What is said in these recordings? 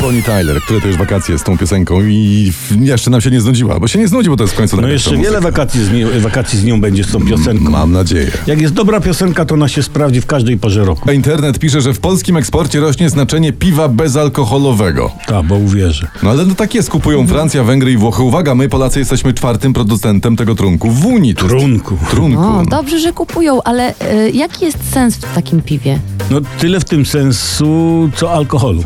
Bonnie Tyler, które to już wakacje z tą piosenką i jeszcze nam się nie znudziła, bo się nie znudzi, bo to jest w końcu No jeszcze wiele wakacji z, nią, wakacji z nią będzie z tą piosenką. Mam nadzieję. Jak jest dobra piosenka, to ona się sprawdzi w każdej porze roku. A Internet pisze, że w polskim eksporcie rośnie znaczenie piwa bezalkoholowego. Tak, bo uwierzę. No ale no tak jest, kupują Francja, Węgry i Włochy. Uwaga, my Polacy jesteśmy czwartym producentem tego trunku w Unii. Trunku. Trunku. O, dobrze, że kupują, ale y, jaki jest sens w takim piwie? No tyle w tym sensu, co alkoholu.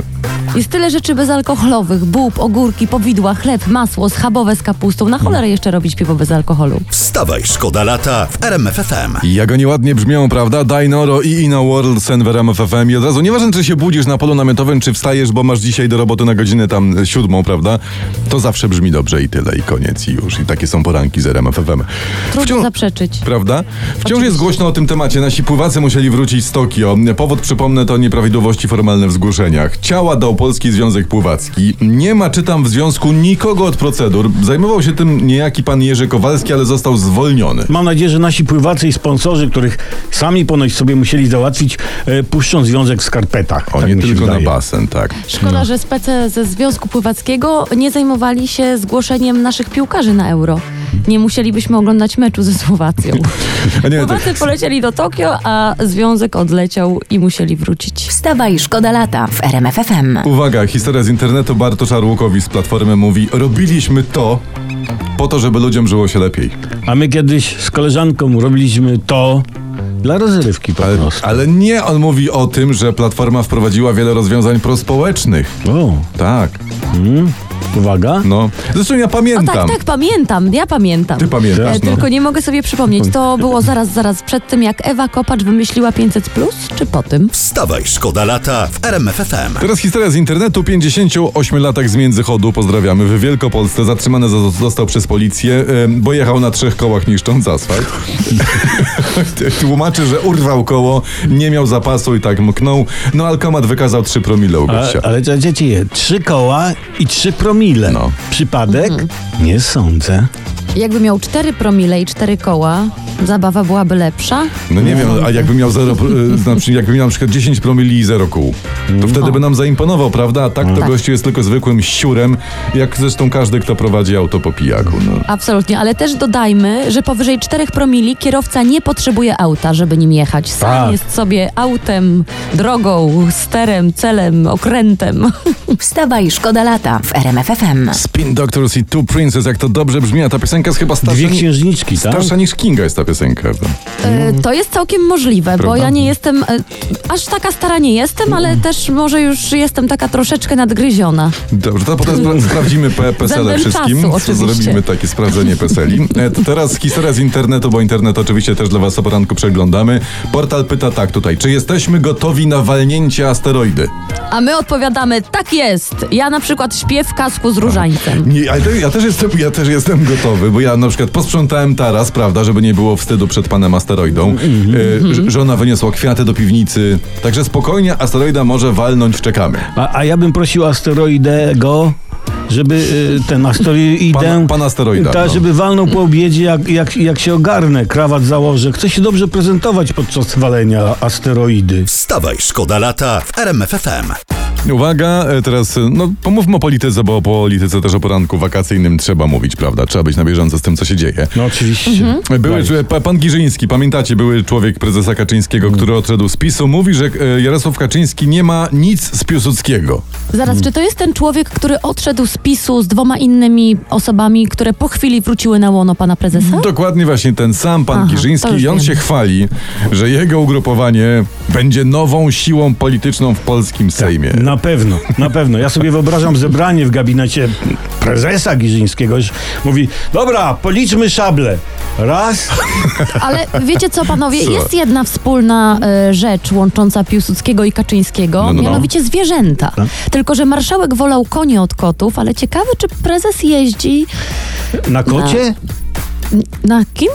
Jest tyle rzeczy bezalkoholowych. Bób, ogórki, powidła, chleb, masło, schabowe z kapustą. Na cholerę jeszcze robić piwo bez alkoholu. Wstawaj, szkoda lata w RMFFM. Jak oni ładnie brzmią, prawda? Dinoro i Ina World Sen w RMF FM. I od razu, nieważne czy się budzisz na polu namiotowym, czy wstajesz, bo masz dzisiaj do roboty na godzinę tam e, siódmą, prawda? To zawsze brzmi dobrze i tyle, i koniec, i już. I takie są poranki z RMF FM. Trudno zaprzeczyć. Prawda? Wciąż jest głośno o tym temacie. Nasi pływacy musieli wrócić z Tokio. Powód, przypomnę, to nieprawidłowości formalne w zgłoszeniach. Ciała dał Polski Związek Pływacki. Nie ma, czytam w związku, nikogo od procedur. Zajmował się tym niejaki pan Jerzy Kowalski, ale został zwolniony. Mam nadzieję, że nasi pływacy i sponsorzy, których sami ponoć sobie musieli załatwić, e, puszczą związek w skarpetach. O, Tak nie tylko wydaje. na basen, tak. Szkoda, że spece ze Związku Pływackiego nie zajmowali się zgłoszeniem naszych piłkarzy na euro. Nie musielibyśmy oglądać meczu ze Słowacją. To, Pływacy polecieli do Tokio, a związek odleciał i musieli wrócić. Wstawaj, szkoda lata w RMFFM. uwaga, historia z internetu. Bartosz Arłukowicz z Platformy mówi, robiliśmy to po to, żeby ludziom żyło się lepiej. A my kiedyś z koleżanką robiliśmy to dla rozrywki po Ale, prostu. ale nie on mówi o tym, że Platforma wprowadziła wiele rozwiązań prospołecznych. O, Tak, mm, uwaga. no. Zresztą ja O pamiętam. tak, tak, pamiętam, ja pamiętam. Ty pamiętasz, E, no. Tylko nie mogę sobie przypomnieć, to było zaraz, zaraz przed tym, jak Ewa Kopacz wymyśliła 500 plus, czy po tym? Wstawaj, szkoda lata w RMFFM. Teraz historia z internetu. 58-latek z Międzychodu, pozdrawiamy, w Wielkopolsce zatrzymany zo- został przez policję, bo jechał na trzech kołach niszcząc asfalt. Tłumaczy, że urwał koło, nie miał zapasu i tak mknął. No alkomat wykazał 3 promile u A, gościa. ale co dzieci, trzy koła i trzy promile. No. Przypadek? Nie sądzę. Jakby miał 4 promile i 4 koła, zabawa byłaby lepsza? No nie wiem, a jakby miał 0, znaczy jakby miał na przykład 10 promili i 0 kół, to wtedy by nam zaimponował, prawda? A tak to Tak. gościu jest tylko zwykłym siurem, jak zresztą każdy, kto prowadzi auto po pijaku. No. Absolutnie, ale też dodajmy, że powyżej 4 promili kierowca nie potrzebuje auta, żeby nim jechać. Sam Tak. jest sobie autem, drogą, sterem, celem, okrętem. Wstawaj, szkoda lata w RMFFM. Spin Doctors i Two Princes, jak to dobrze brzmi, a ta piosenka jest chyba starsza, Dwie ni- księżniczki, tak? starsza niż Kinga jest ta piosenka. prawda? E, To jest całkiem możliwe, bo Prawda? ja nie jestem, e, aż taka stara nie jestem, ale też może już jestem taka troszeczkę nadgryziona. Dobrze, to potem spra- sprawdzimy P- PESEL Względem wszystkim. czasu, oczywiście. Zrobimy takie sprawdzenie PESELi. E, to teraz historia z internetu, bo internet oczywiście też dla was o poranku przeglądamy. Portal pyta tak tutaj, czy jesteśmy gotowi na walnięcie asteroidy? A my odpowiadamy, tak jest. Ja na przykład śpię w kasku z różańcem. Nie, ale to, ja, też jestem, ja też jestem gotowy, bo ja na przykład posprzątałem taras, prawda, żeby nie było wstydu przed panem asteroidą. E, ż- żona wyniosła kwiaty do piwnicy, także spokojnie asteroida może walnąć, czekamy. A, a ja bym prosił asteroidego, żeby y, ten asteroidę... Pan- pan asteroida, Tak, no. żeby walnął po obiedzie, jak, jak, jak się ogarnę, krawat założę. Chcę się dobrze prezentować podczas walenia asteroidy. Wstawaj, szkoda lata w RMFFM. Uwaga, e, teraz, e, no pomówmy o polityce, bo o polityce też o poranku wakacyjnym trzeba mówić, prawda? Trzeba być na bieżąco z tym, co się dzieje. No oczywiście. Były, Daj. pa- pan Giżyński, pamiętacie, były człowiek prezesa Kaczyńskiego, który odszedł z PiSu, mówi, że e, Jarosław Kaczyński nie ma nic z Piłsudskiego. Zaraz, czy to jest ten człowiek, który odszedł z PiSu z dwoma innymi osobami, które po chwili wróciły na łono pana prezesa? Dokładnie właśnie ten sam pan Aha, Giżyński i on wiem. się chwali, że jego ugrupowanie będzie nową siłą polityczną w polskim Sejmie. Na pewno, na pewno. Ja sobie wyobrażam zebranie w gabinecie prezesa Giżyńskiego. Mówi, dobra, policzmy szable. Raz, Ale wiecie co, panowie, Co? jest jedna wspólna e, rzecz łącząca Piłsudskiego i Kaczyńskiego, No, no, no. mianowicie zwierzęta. Tylko, że marszałek wolał konie od kotów, ale ciekawe, czy prezes jeździ na kocie? na kim?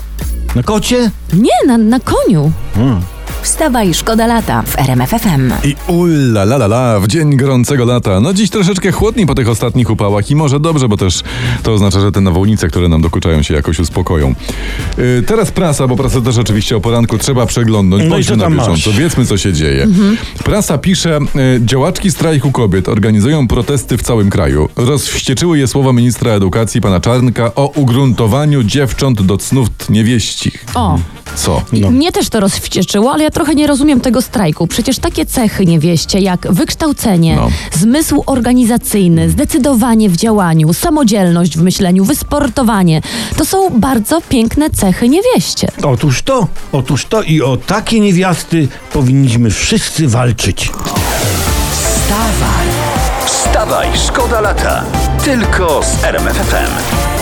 Na kocie? Nie, na, na koniu. Hmm. Wstawaj, szkoda lata w RMFFM. I ulla la la la, w dzień gorącego lata. No dziś troszeczkę chłodniej po tych ostatnich upałach i może dobrze, bo też to oznacza, że te nawałnice, które nam dokuczają się jakoś uspokoją. Yy, teraz prasa, bo prasę też oczywiście o poranku trzeba przeglądnąć. No i Bądźmy na bieżąco, wiedzmy co się dzieje. Prasa pisze, yy, działaczki strajku kobiet organizują protesty w całym kraju. Rozwścieczyły je słowa ministra edukacji pana Czarnka o ugruntowaniu dziewcząt do cnót niewieścich. O, Co? No. mnie też to rozwścieczyło, ale ja trochę nie rozumiem tego strajku. Przecież takie cechy niewieście jak wykształcenie, No. zmysł organizacyjny, zdecydowanie w działaniu, samodzielność w myśleniu, wysportowanie, to są bardzo piękne cechy niewieście. Otóż to, otóż to i o takie niewiasty powinniśmy wszyscy walczyć. Wstawaj, szkoda lata. Tylko z RMFFM.